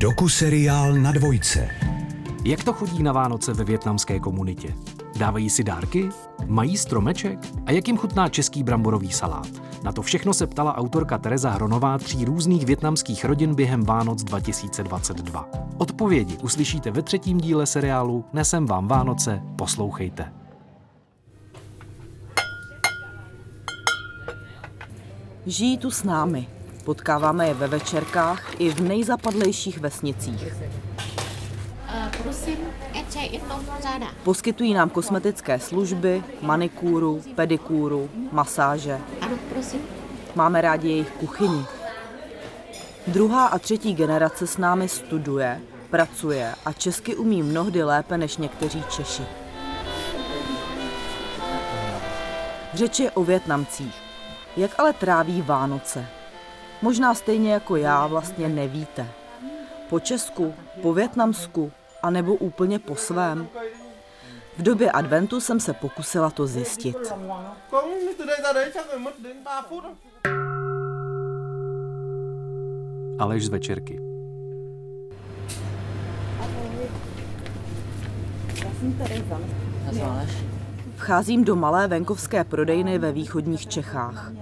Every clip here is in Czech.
Doku-seriál na dvojce. Jak to chodí na Vánoce ve větnamské komunitě? Dávají si dárky? Mají stromeček? A jak jim chutná český bramborový salát? Na to všechno se ptala autorka Tereza Hronová tří různých větnamských rodin během Vánoc 2022. Odpovědi uslyšíte ve třetím díle seriálu Nesem vám Vánoce, poslouchejte. Žijí tu s námi. Potkáváme je ve večerkách i v nejzapadlejších vesnicích. Poskytují nám kosmetické služby, manikúru, pedikúru, masáže. Máme rádi jejich kuchyni. Druhá a třetí generace s námi studuje, pracuje a česky umí mnohdy lépe než někteří Češi. Řeč je o Větnamcích. Jak ale tráví Vánoce? Možná stejně jako já vlastně nevíte. Po Česku, po Větnamsku, anebo úplně po svém? V době adventu jsem se pokusila to zjistit. Có từ đây ra đấy chắc phải mất đến 3 phút thôi. Aleš z večerky. Vcházím do malé venkovské prodejny ve východních Čechách.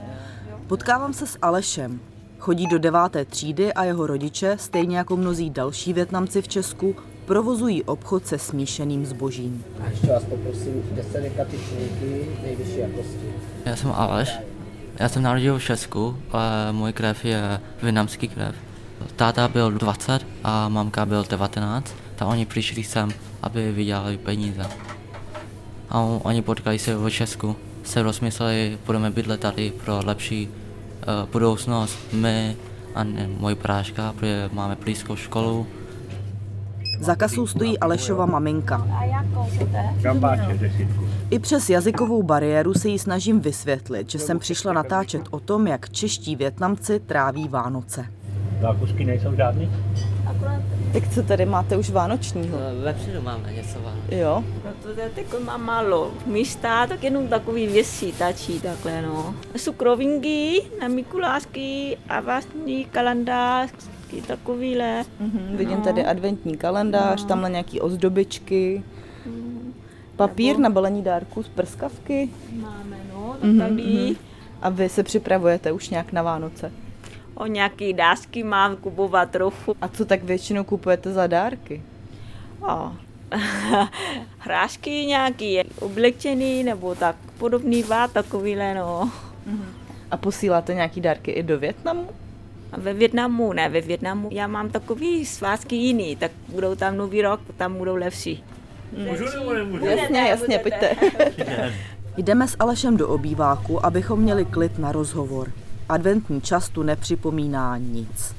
Potkávám se s Alešem. Chodí do deváté třídy a jeho rodiče, stejně jako mnozí další Větnamci v Česku, provozují obchod se smíšeným zbožím. A ještě vás poprosím 10 dekatičníky nejvyšší jakosti. Já jsem Aleš. Já jsem narodil v Česku, ale můj krev je větnamský krev. Táta byl 20 a mamka byl 19, tak oni přišli sem, aby vydělali peníze. A oni potkali se v Česku. Se rozmysleli, budeme bydlet tady pro lepší uh, budoucnost. My a ne, můj práška, protože máme blízkou školu. Za kasou stojí Alešova maminka. I přes jazykovou bariéru se jí snažím vysvětlit, že jsem přišla natáčet o tom, jak čeští Větnamci tráví Vánoce. Zákusky nejsou žádný? Tak co tady máte už vánočního? Vepředu máme něco Jo. Protože teď mám málo místa, tak jenom takový věci tačí takhle, no. Cukrovinky na Mikulášky a vlastní kalendář, takovýhle. Mhm, vidím tady adventní kalendář, No. tamhle nějaký ozdobičky. Papír na balení dárků z prskavky. Máme, no, Mhm, tak tady. mhm. A vy se připravujete už nějak na Vánoce. O nějaký dásky mám kupovat trochu. A co tak většinou kupujete za dárky? O, hrášky nějaký oblečený nebo tak podobný vá, takovýhle, no. A posíláte nějaký dárky i do Větnamu? A ve Větnamu, ne, ve Větnamu. Já mám takový svátky jiný, tak budou tam nový rok, tam budou lepší. Můžu nebo nemůžu? Jasně, jasně, pojďte. Jdeme s Alešem do obýváku, abychom měli klid na rozhovor. Adventní čas tu nepřipomíná nic.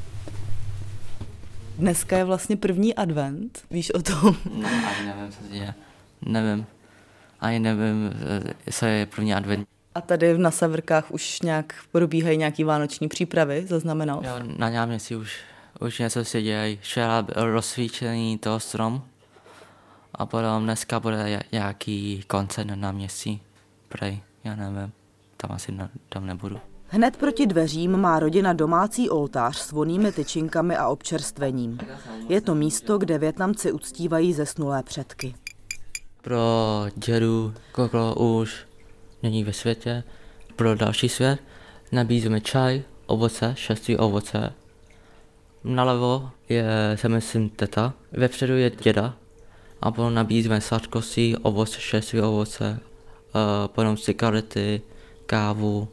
Dneska je vlastně první advent, víš o tom? No, ani nevím, co se děje. Nevím. Ani nevím, co je první advent. A tady na Severkách už nějak probíhají nějaký vánoční přípravy, zaznamenal? Jo, na náměstí už, už něco se děje. Včera byl rozsvícený to strom a potom dneska bude ja- nějaký koncert na náměstí. Prej, já nevím. Tam asi na, tam nebudu. Hned proti dveřím má rodina domácí oltář s vonými tyčinkami a občerstvením. Je to místo, kde Větnamci uctívají zesnulé předky. Pro dědu, kdo už není ve světě, pro další svět nabízíme čaj, ovoce, šestý ovoce. Nalevo je, se myslím, teta, vepředu je děda a potom nabízíme sladkosti, ovoce, šestý ovoce, uh, potom cigarety, kávu,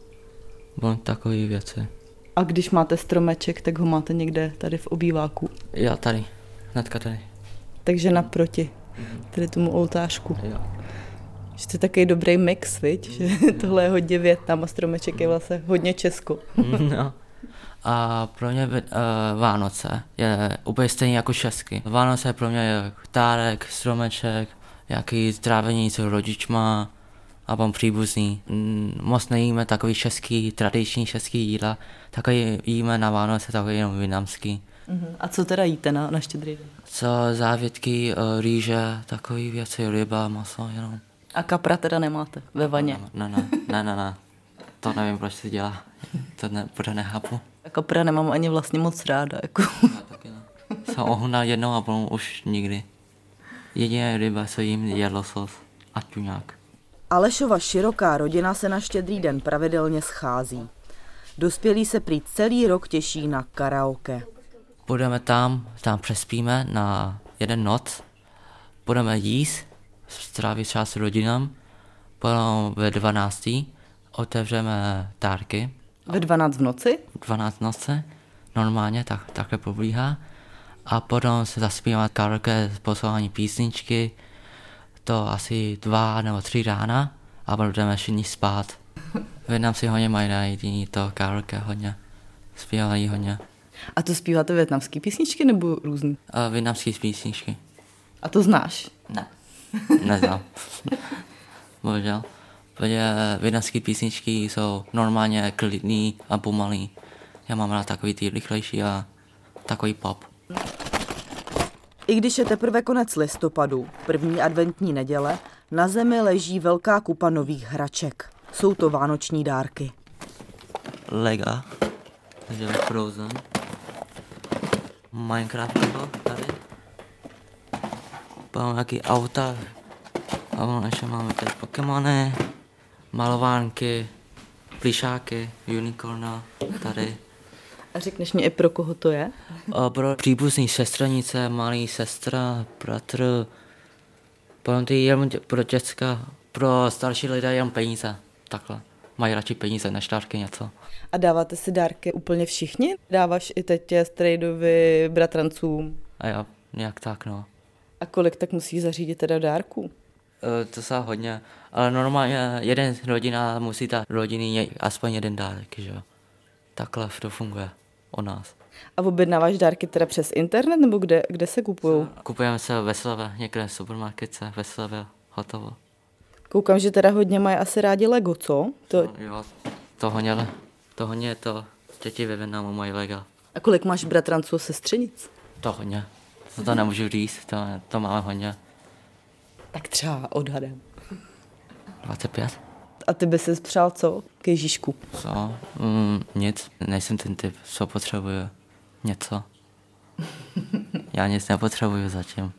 potom takové věci. A když máte stromeček, tak ho máte někde tady v obýváku. Já tady, hnedka tady. Takže naproti, tady tomu oltářku. Jo. Jste takový dobrý mix, viď? že tohle je hodně Větnam a stromeček je vlastně hodně Česko. No. A pro mě uh, Vánoce je úplně stejně jako česky. Vánoce pro mě je dárek, stromeček, jaký strávení s rodičma a pan příbuzný. Mm, moc nejíme takový český, tradiční český jídla, takový jíme na Vánoce, takový jenom větnamský. Mhm. A co teda jíte na, na štědrý den? Co závětky, uh, rýže, takové věci, ryba, maso, jenom. A kapra teda nemáte ve vaně? Ne, ne, ne, ne, ne. To nevím, proč se dělá. To ne, bude nechápu. A kapra nemám ani vlastně moc ráda. Jako. Já taky ne. To ohna jednou a potom už nikdy. Jediné ryba, co jim, je losos a tuňák. Alešova široká rodina se na štědrý den pravidelně schází. Dospělí se prý celý rok těší na karaoke. Budeme tam, tam přespíme na jeden noc, budeme jíst, strávit čas s rodinám, potom ve 12. otevřeme dárky, Ve 12 v noci? 12 noce, normálně tak, takhle probíhá. A potom se zaspíváme karaoke, poslouchání písničky, to asi dva nebo tři rána a potom jdeme všichni spát. Větnam si hodně mají rádi to karaoke hodně, zpívají hodně. A to zpíváte větnamský písničky nebo různý? A větnamské písničky. A to znáš? Ne. Neznám. Bohužel. Protože větnamské písničky jsou normálně klidný a pomalý. Já mám rád takový ty rychlejší a takový pop. I když je teprve konec listopadu, první adventní neděle, na zemi leží velká kupa nových hraček. Jsou to vánoční dárky. Lega. Takže Frozen. Minecraftovo tady. Potom nějaký auta. A potom ještě máme tady Pokémony, malovánky, plišáky, unicorna tady. A řekneš mi i pro koho to je? A pro příbuzný sestranice, malý sestra, bratr, potom ty dě- pro děcka, pro starší lidé jenom peníze, takhle. Mají radši peníze než dárky něco. A dáváte si dárky úplně všichni? Dáváš i tetě, strejdovi, bratrancům? A jo, nějak tak no. A kolik tak musí zařídit teda dárků? E, to se hodně, ale normálně jeden rodina musí dát rodiny aspoň jeden dárek, že jo. Takhle to funguje u nás. A objednáváš dárky teda přes internet nebo kde, kde se kupují? Kupujeme se ve Sleve, někde v supermarketce, ve Sleve, hotovo. Koukám, že teda hodně mají asi rádi Lego, co? To... Jo, to hodně, to hodně to děti ve Větnamu mají lega. A kolik máš bratranců a sestřenic? To hodně. To, to nemůžu říct, to, to máme hodně. Tak třeba odhadem. 25? A ty by si přál co k Ježíšku? Co? Mm, nic, nejsem ten typ, co potřebuje. Něco. Já nic nepotřebuju zatím.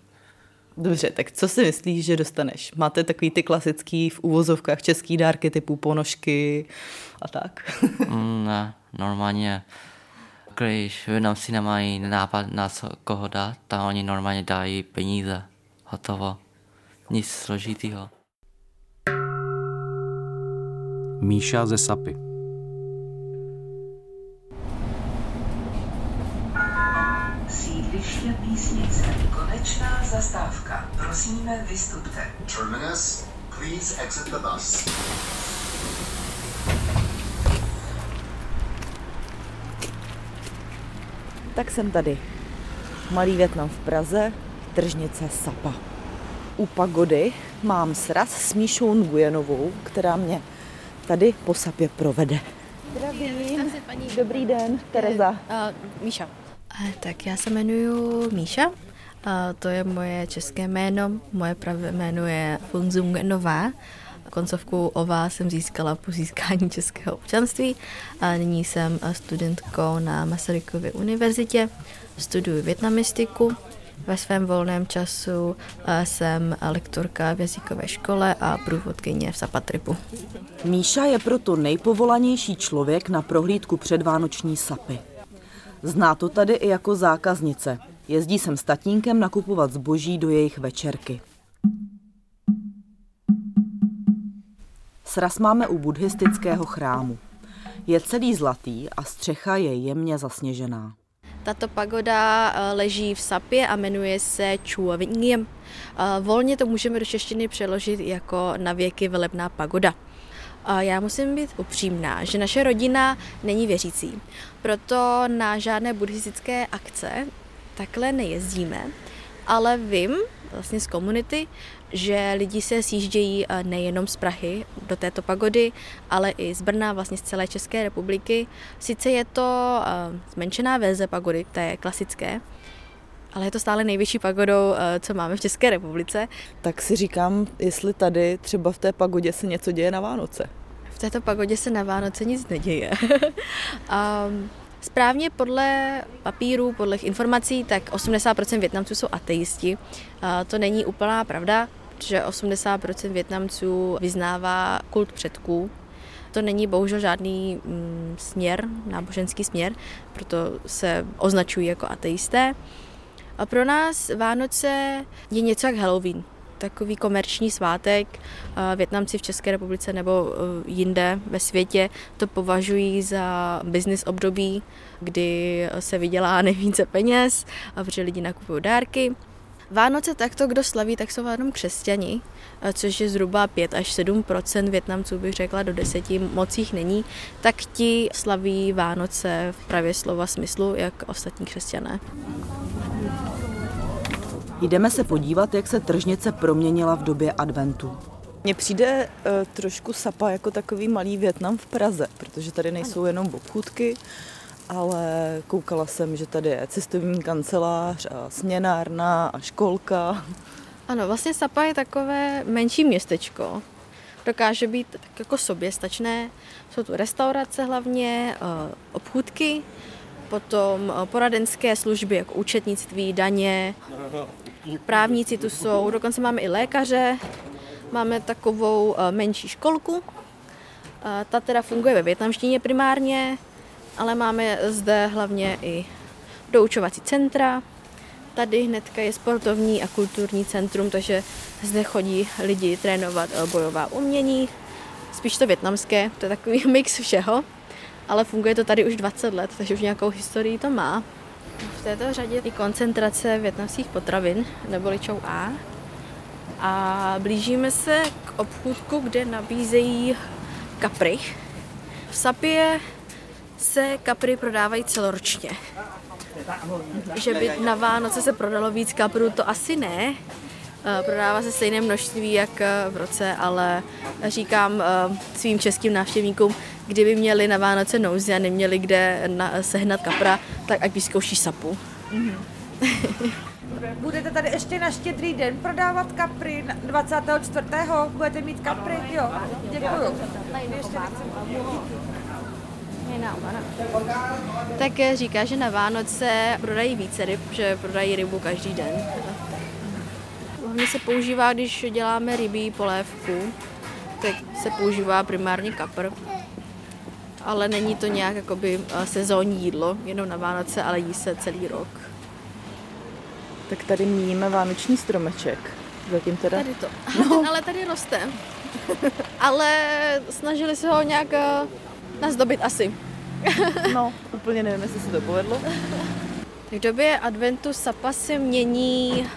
Dobře, tak co si myslíš, že dostaneš? Máte takový ty klasický v úvozovkách český dárky typu ponožky a tak? Mm, ne, normálně, když Větnamci nemají nápad na co, koho dát, tak oni normálně dají peníze. Hotovo. Nic složitýho. Míša ze Sapy. Sídliště Písnice. Konečná zastávka. Prosíme, vystupte. Terminus, please exit the bus. Tak jsem tady. Malý Větnam v Praze, tržnice Sapa. U pagody mám sraz s Míšou Nguyenovou, která mě tady po Sapě provede. Zdravím. Dobrý den, Tereza. Uh, Míša. Tak já se jmenuji Míša. Uh, to je moje české jméno. Moje pravé jméno je Funzung Nová. Koncovku OVA jsem získala po získání českého občanství. A nyní jsem studentkou na Masarykově univerzitě. Studuji větnamistiku. Ve svém volném času jsem lektorka v jazykové škole a průvodkyně v Sapatripu. Míša je proto nejpovolanější člověk na prohlídku předvánoční sapy. Zná to tady i jako zákaznice. Jezdí sem s tatínkem nakupovat zboží do jejich večerky. Sraz máme u buddhistického chrámu. Je celý zlatý a střecha je jemně zasněžená. Tato pagoda leží v Sapě a jmenuje se Chua Vingiem. Volně to můžeme do češtiny přeložit jako na věky velebná pagoda. Já musím být upřímná, že naše rodina není věřící, proto na žádné buddhistické akce takhle nejezdíme, ale vím vlastně z komunity, že lidi se sjíždějí nejenom z Prahy do této pagody, ale i z Brna, vlastně z celé České republiky. Sice je to zmenšená verze pagody, té klasické, ale je to stále největší pagodou, co máme v České republice. Tak si říkám, jestli tady třeba v té pagodě se něco děje na Vánoce. V této pagodě se na Vánoce nic neděje. um, Správně podle papíru, podle informací, tak 80% Větnamců jsou ateisti. To není úplná pravda, protože 80% Větnamců vyznává kult předků. To není bohužel žádný mm, směr, náboženský směr, proto se označují jako ateisté. A pro nás Vánoce je něco jak Halloween takový komerční svátek. Větnamci v České republice nebo e, jinde ve světě to považují za business období, kdy se vydělá nejvíce peněz, protože lidi nakupují dárky. Vánoce takto, kdo slaví, tak jsou jenom křesťani, e, což je zhruba 5 až 7% Větnamců, bych řekla, do deseti mocích není, tak ti slaví Vánoce v pravě slova smyslu, jak ostatní křesťané. Jdeme se podívat, jak se tržnice proměnila v době adventu. Mně přijde uh, trošku Sapa jako takový malý Větnam v Praze, protože tady nejsou jenom obchůdky, ale koukala jsem, že tady je cestovní kancelář a směnárna a školka. Ano, vlastně Sapa je takové menší městečko. Dokáže být tak jako soběstačné. Jsou tu restaurace hlavně, uh, obchůdky, potom uh, poradenské služby jako účetnictví, daně, právníci tu jsou, dokonce máme i lékaře, máme takovou eh, menší školku, eh, ta teda funguje ve větnamštině primárně, ale máme zde hlavně i doučovací centra. Tady hnedka je sportovní a kulturní centrum, takže zde chodí lidi trénovat eh, bojová umění, spíš to větnamské, to je takový mix všeho, ale funguje to tady už 20 let, takže už nějakou historii to má. V této řadě je koncentrace větnamských potravin, neboli Chow A. A blížíme se k obchůdku, kde nabízejí kapry. V Sapě se kapry prodávají celoročně. Že by na Vánoce se prodalo víc kaprů, to asi ne. Eh, prodává se stejné množství jak eh, v roce, ale říkám eh, svým českým návštěvníkům, kdyby měli na Vánoce nouzi a neměli kde na, sehnat kapra, tak ať vyzkouší sapu. Mm-hmm. Budete tady ještě na štědrý den prodávat kapry 24. Budete mít kapry? Jo, děkuju. Tak říká, že na Vánoce prodají více ryb, že prodají rybu každý den. Hlavně se používá, když děláme rybí polévku, tak se používá primárně kapr. Ale není to nějak jakoby eh, sezónní jídlo, jenom na Vánoce, ale jí se celý rok. Tak tady míjíme vánoční stromeček. Zatím teda... Tady to. No. ale tady roste. ale snažili se ho nějak eh, nazdobit asi. no, úplně nevím, jestli se to povedlo. V době adventu sapa se mění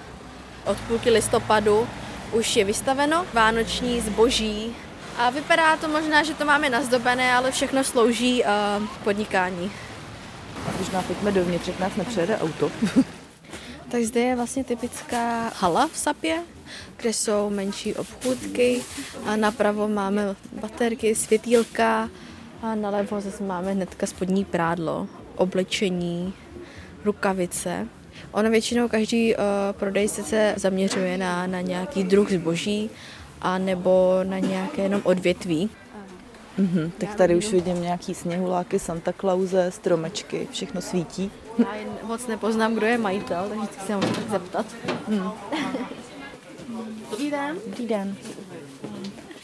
od půlky listopadu už je vystaveno vánoční zboží a vypadá to možná, že to máme nazdobené, ale všechno slouží uh, podnikání. A možná pojďme dovnitř, jak nás nepřejede auto. tak zde je vlastně typická hala v Sapě, kde jsou menší obchůdky a napravo máme baterky, světýlka a nalevo zase máme hnedka spodní prádlo, oblečení, rukavice. Ono většinou každý uh, prodejce se zaměřuje na, na nějaký druh zboží a nebo na nějaké jenom odvětví. Mm-hmm, tak tady už vidím nějaký sněhuláky, Santa Clause, stromečky, všechno svítí. Já jen moc nepoznám, kdo je majitel, takže vždycky se můžu tak zeptat. Hmm. Dobrý den. Dobrý den.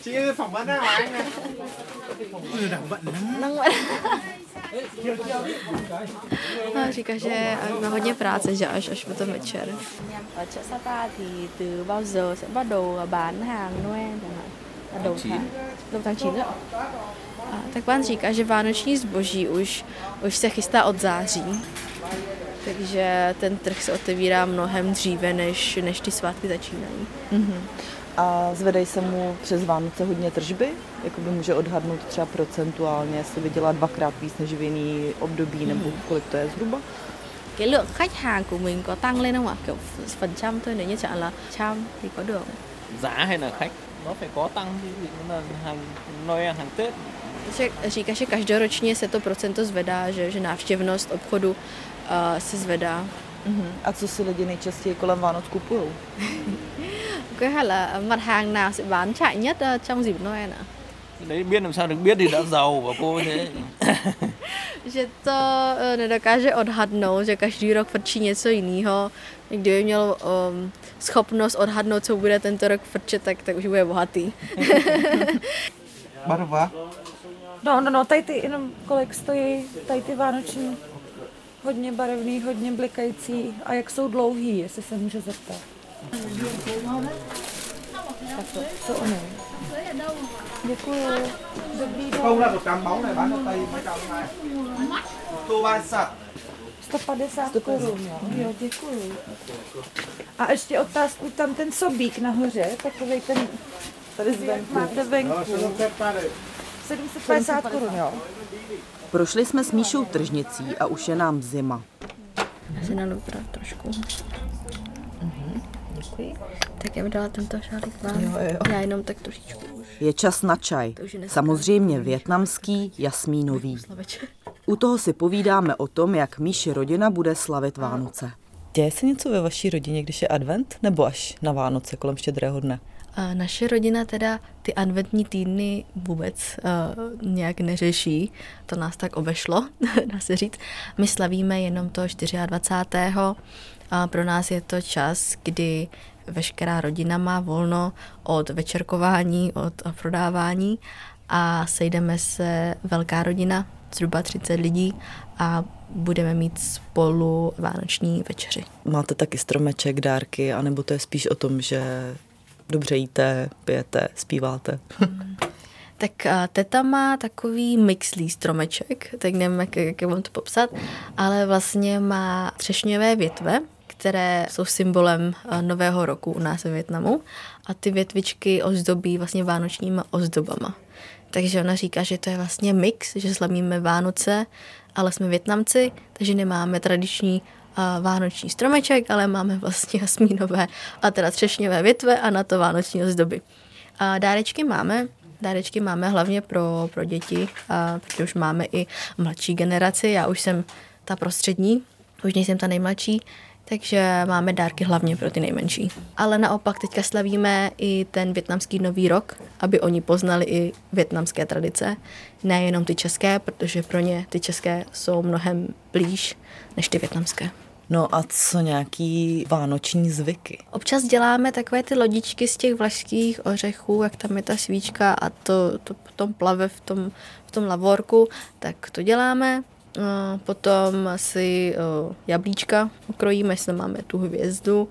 Chị anh bận lắm. No, říká, že má hodně práce, že až až potom večer. Ở chợ Sapa thì từ bao giờ sẽ bắt đầu bán hàng Noel chẳng hạn? Là đầu tháng, đầu tháng 9 ạ. A, tak pán říká, že vánoční zboží už, už se chystá od září. Takže ten trh se otevírá mnohem dříve, než, než ty svátky začínají. Mm-hmm. A zvedají se mu přes Vánoce hodně tržby? Jakoby může odhadnout třeba procentuálně, jestli vydělá dvakrát víc než v jiný období, hmm. nebo kolik to je zhruba? Cái lượng khách hàng của mình có tăng lên không ạ? Kiểu phần trăm thôi, nếu như chẳng là trăm thì có được. Giá hay là khách? Nó phải có tăng, ví dụ là hàng Noel, hàng Tết. Říká, že každoročně se to procento zvedá, že, že návštěvnost obchodu uh, se zvedá. Uh-huh. A co si lidi nejčastěji kolem Vánoc kupují? Cái hay là mặt hàng nào sẽ bán chạy nhất trong dịp Noel ạ? Đấy biết làm sao được biết thì đã giàu và cô thế. že to nedokáže odhadnout, že každý rok frčí něco jiného. Kdyby měl um, schopnost odhadnout, co bude tento rok frčet, tak, tak už bude bohatý. Barva? No, no, no, tady ty, jenom kolik stojí, tady ty vánoční, hodně barevný, hodně blikající a jak jsou dlouhý, jestli se může zeptat. Tak to, co ono? Děkuju. Dobrý den. Không là 100 bóng này bán cho Tây mấy trăm này. Thu ba sạch. 150 korun, jo. jo, děkuju. A ještě otázku, tam ten sobík nahoře, takový ten, tady zvenku, máte venku. 750 korun, jo. Prošli jsme s Míšou tržnicí a už je nám zima. Já si teda trošku. Děkuji. Tak já bych dala tento šálík vám. Jo, jo. Já jenom tak trošičku. Je čas na čaj. Samozřejmě větnamský, jasmínový. U toho si povídáme o tom, jak Míši rodina bude slavit Vánoce. Děje se něco ve vaší rodině, když je advent, nebo až na Vánoce kolem štědrého dne? Naše rodina teda ty adventní týdny vůbec uh, nějak neřeší. To nás tak obešlo, dá se říct. My slavíme jenom to 24. A pro nás je to čas, kdy veškerá rodina má volno od večerkování, od prodávání a sejdeme se velká rodina, zhruba 30 lidí a budeme mít spolu vánoční večeři. Máte taky stromeček, dárky, anebo to je spíš o tom, že dobře jíte, pijete, zpíváte? Tak a, teta má takový mixlý stromeček, tak nevím, jak, jak vám to popsat, ale vlastně má třešňové větve, které jsou symbolem a, nového roku u nás ve Větnamu a ty větvičky ozdobí vlastně vánočníma ozdobama. Takže ona říká, že to je vlastně mix, že slavíme Vánoce, ale jsme Větnamci, takže nemáme tradiční vánoční stromeček, ale máme vlastně jasmínové a teda třešňové větve a na to vánoční ozdoby. A dárečky máme, dárečky máme hlavně pro, pro děti, a, protože už máme i mladší generaci, já už jsem ta prostřední, už nejsem ta nejmladší, takže máme dárky hlavně pro ty nejmenší. Ale naopak teďka slavíme i ten větnamský nový rok, aby oni poznali i větnamské tradice, nejenom ty české, protože pro ně ty české jsou mnohem blíž než ty větnamské. No a co nějaký vánoční zvyky? Občas děláme takové ty lodičky z těch vlašských ořechů, jak tam je ta svíčka a to, to potom plave v tom, v tom lavorku, tak to děláme. No, Potom si jablíčka okrojíme, jestli máme tu hvězdu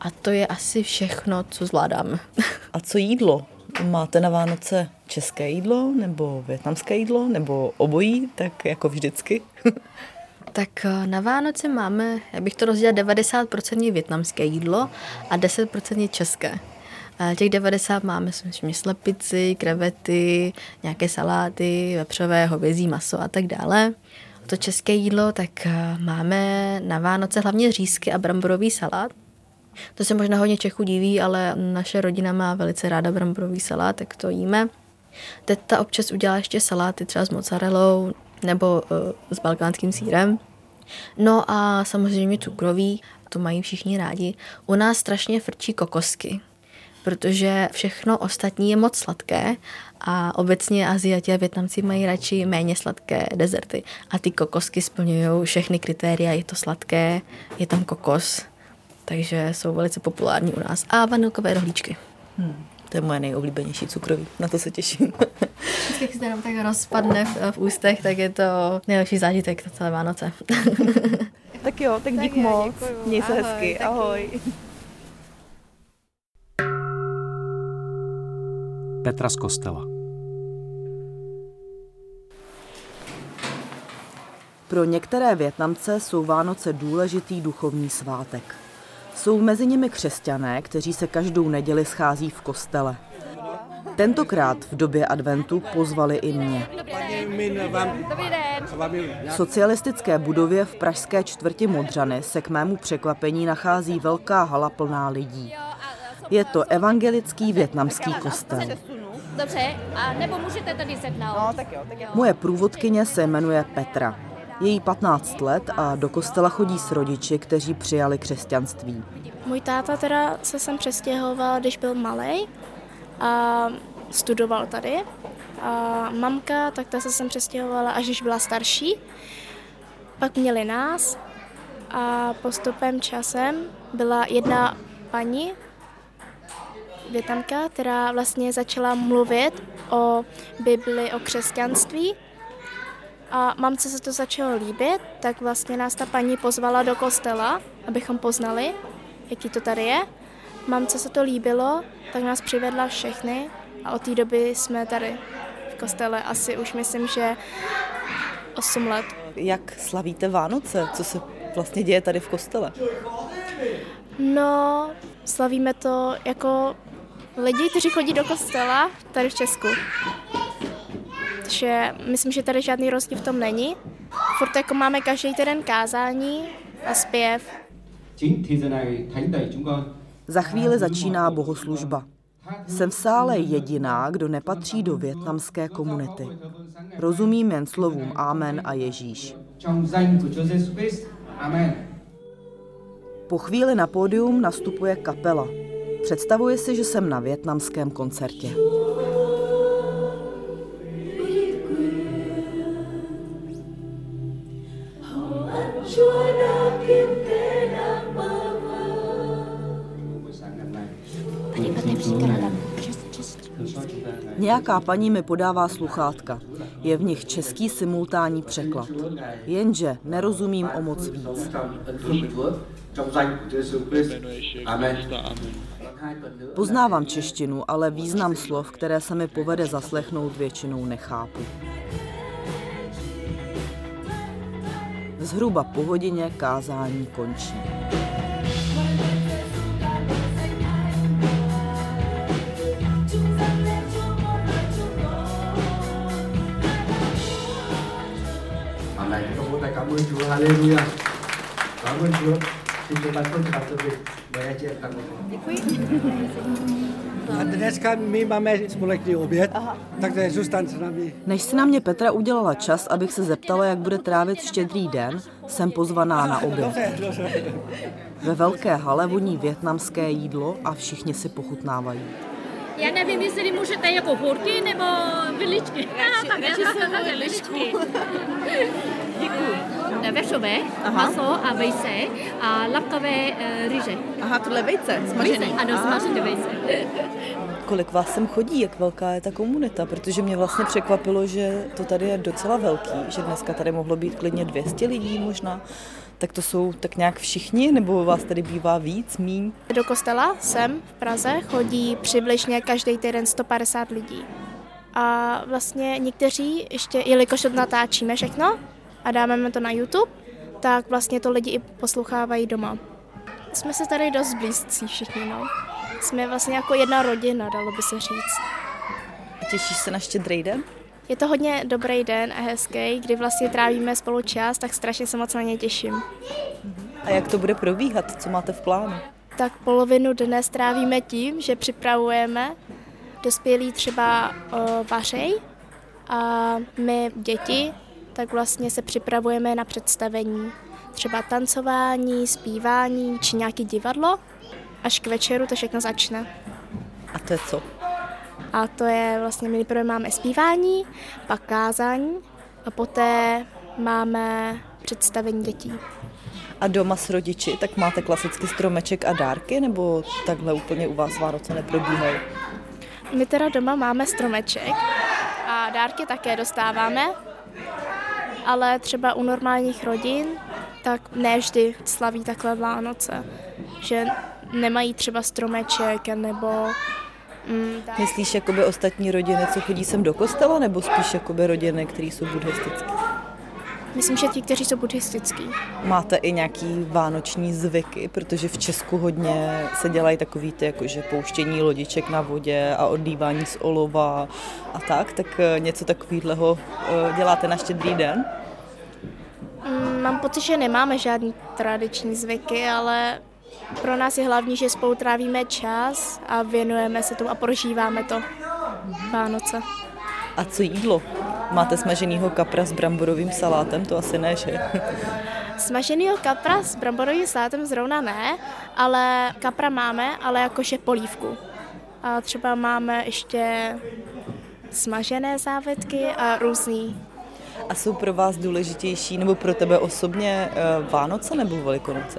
a to je asi všechno, co zvládáme. A co jídlo? Máte na Vánoce české jídlo, nebo větnamské jídlo, nebo obojí, tak jako vždycky? Tak eh, na Vánoce máme, já bych to rozdělila 90% větnamské jídlo a 10% české. A Těch 90 máme samozřejmě slepici, krevety, nějaké saláty, vepřové, hovězí maso a tak dále. To české jídlo, tak eh, máme na Vánoce hlavně řízky a bramborový salát. To se možná hodně Čechů diví, ale naše rodina má velice ráda bramborový salát, tak to jíme. Teta občas udělá ještě saláty třeba s mozzarellou nebo uh, s balkánským sírem. No a samozřejmě cukroví, to mají všichni rádi. U nás strašně frčí kokosky, protože všechno ostatní je moc sladké a obecně Aziati a Větnamci mají radši méně sladké dezerty. A ty kokosky splňují všechny kritéria, je to sladké, je tam kokos, takže jsou velice populární u nás. A vanilkové rohlíčky. Hmm. To je moje nejoblíbenější cukroví, na to se těším. Vždycky, jak se nám tak rozpadne v, v ústech, tak je to nejlepší zážitek na celé Vánoce. Tak jo, tak dík moc. Měj se hezky, ahoj. Petra z kostela. Pro některé Větnamce jsou Vánoce důležitý duchovní svátek. Jsou mezi nimi křesťané, kteří se každou neděli schází v kostele. Tentokrát v době adventu pozvali i mě. V socialistické budově v pražské čtvrti Modřany se k mému překvapení nachází velká hala plná lidí. Je to evangelický větnamský kostel. Dobře, a nebo můžete tady sednout. No, tak jo, tak jo. Moje průvodkyně se jmenuje Petra. Je jí 15 let a do kostela chodí s rodiči, kteří přijali křesťanství. Můj táta teda se sem přestěhoval, když byl malý a studoval tady A mamka, tak ta se sem přestěhovala, až když byla starší. Pak měli nás a postupem časem byla jedna paní, větamka, která vlastně začala mluvit o Bibli, o křesťanství. A mamce se to začalo líbit, tak vlastně nás ta paní pozvala do kostela, abychom poznali, jaký to tady je. Mamce se to líbilo, tak nás přivedla všechny a od té doby jsme tady v kostele asi už myslím, že 8 let. Jak slavíte Vánoce? Co se vlastně děje tady v kostele? No, slavíme to jako lidi, kteří chodí do kostela tady v Česku. Takže myslím, že tady žádný rozdíl v tom není. Furt jako máme každý týden kázání a zpěv. Za chvíli začíná bohoslužba. Jsem v sále jediná, kdo nepatří do větnamské komunity. Rozumím jen slovům Amen a Ježíš. Po chvíli na pódium nastupuje kapela. Představuje si, že jsem na větnamském koncertě. Nějaká paní mi podává sluchátka. Je v nich český simultánní překlad. Jenže nerozumím o moc víc. Poznávám češtinu, ale význam slov, které se mi povede zaslechnout, většinou nechápu. Zhruba po hodině kázání končí. Tăng một Děkuji. A dneska my máme společný oběd, takže zůstaňte s námi. Než si na mě Petra udělala čas, abych se zeptala, jak bude trávit štědrý den, jsem pozvaná na oběd. Ve velké hale voní větnamské jídlo a všichni si pochutnávají. Já nevím, jestli můžete jako horky nebo viličky. radši jsem viličky. Děkuji. Vešové, maso a vejce a lapkavé uh, ryže. Aha, tohle je vejce, smažený. Ano, smažené vejce. Kolik vás sem chodí, jak velká je ta komunita? Protože mě vlastně překvapilo, že to tady je docela velký, že dneska tady mohlo být klidně 200 lidí možná. Tak to jsou tak nějak všichni, nebo vás tady bývá víc, míň? Do kostela sem v Praze chodí přibližně každý týden 150 lidí. A vlastně někteří, ještě, jelikož to natáčíme všechno a dáme to na YouTube, tak vlastně to lidi i poslouchávají doma. Jsme se tady dost blízcí všichni, no. Jsme vlastně jako jedna rodina, dalo by se říct. A těšíš se na štědrý den? Je to hodně dobrý den a hezký, kdy vlastně trávíme spolu čas, tak strašně se moc na ně těším. A jak to bude probíhat? Co máte v plánu? Tak polovinu dne strávíme tím, že připravujeme dospělí třeba o, vařej a my děti tak vlastně se připravujeme na představení. Třeba tancování, zpívání či nějaký divadlo. Až k večeru to všechno začne. A to je co? A to je vlastně, my nejprve máme zpívání, pak kázání a poté máme představení dětí. A doma s rodiči, tak máte klasicky stromeček a dárky, nebo takhle úplně u vás Vánoce neprobíhají? My teda doma máme stromeček a dárky také dostáváme, ale třeba u normálních rodin, tak ne vždy slaví takhle Vánoce, že nemají třeba stromeček nebo Mm, Myslíš jakoby ostatní rodiny, co chodí sem do kostela, nebo spíš jakoby rodiny, které jsou buddhistické? Myslím, že ti, kteří jsou buddhistický. Máte i nějaký vánoční zvyky, protože v Česku hodně se dělají takový ty, jakože pouštění lodiček na vodě a odlívání z olova a tak, tak eh, něco takového eh, děláte na štědrý den? Mm, mám pocit, že nemáme žádný tradiční zvyky, ale pro nás je hlavní, že spolu trávíme čas a věnujeme se tomu a prožíváme to Vánoce. A co jídlo? Máte smaženýho kapra s bramborovým salátem? To asi ne, že? Smaženýho kapra s bramborovým salátem zrovna ne, ale kapra máme, ale jakože polívku. A třeba máme ještě smažené závětky a různý. A jsou pro vás důležitější, nebo pro tebe osobně eh, Vánoce nebo Velikonoce?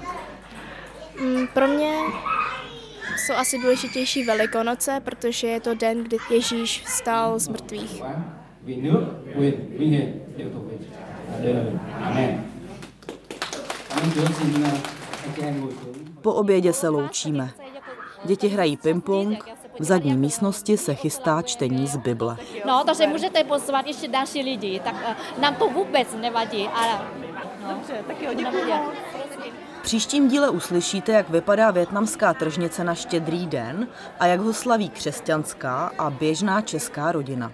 Mm, Pro mě jsou asi důležitější Velikonoce, protože je to den, kdy Ježíš vstal z mrtvých. Vì nước, quyền, vinh hiển đều thuộc về đời đời. Amen. Cảm ơn Chúa, xin anh chị em ngồi xuống. Po obědě se loučíme. Děti hrají ping-pong, v zadní místnosti se chystá čtení z Bible. No, takže můžete pozvat ještě další lidi, tak uh, nám to vůbec nevadí. Ale, no. Dobře, tak jo, děkuji. V příštím díle uslyšíte, jak vypadá větnamská tržnice na štědrý den a jak ho slaví křesťanská a běžná česká rodina.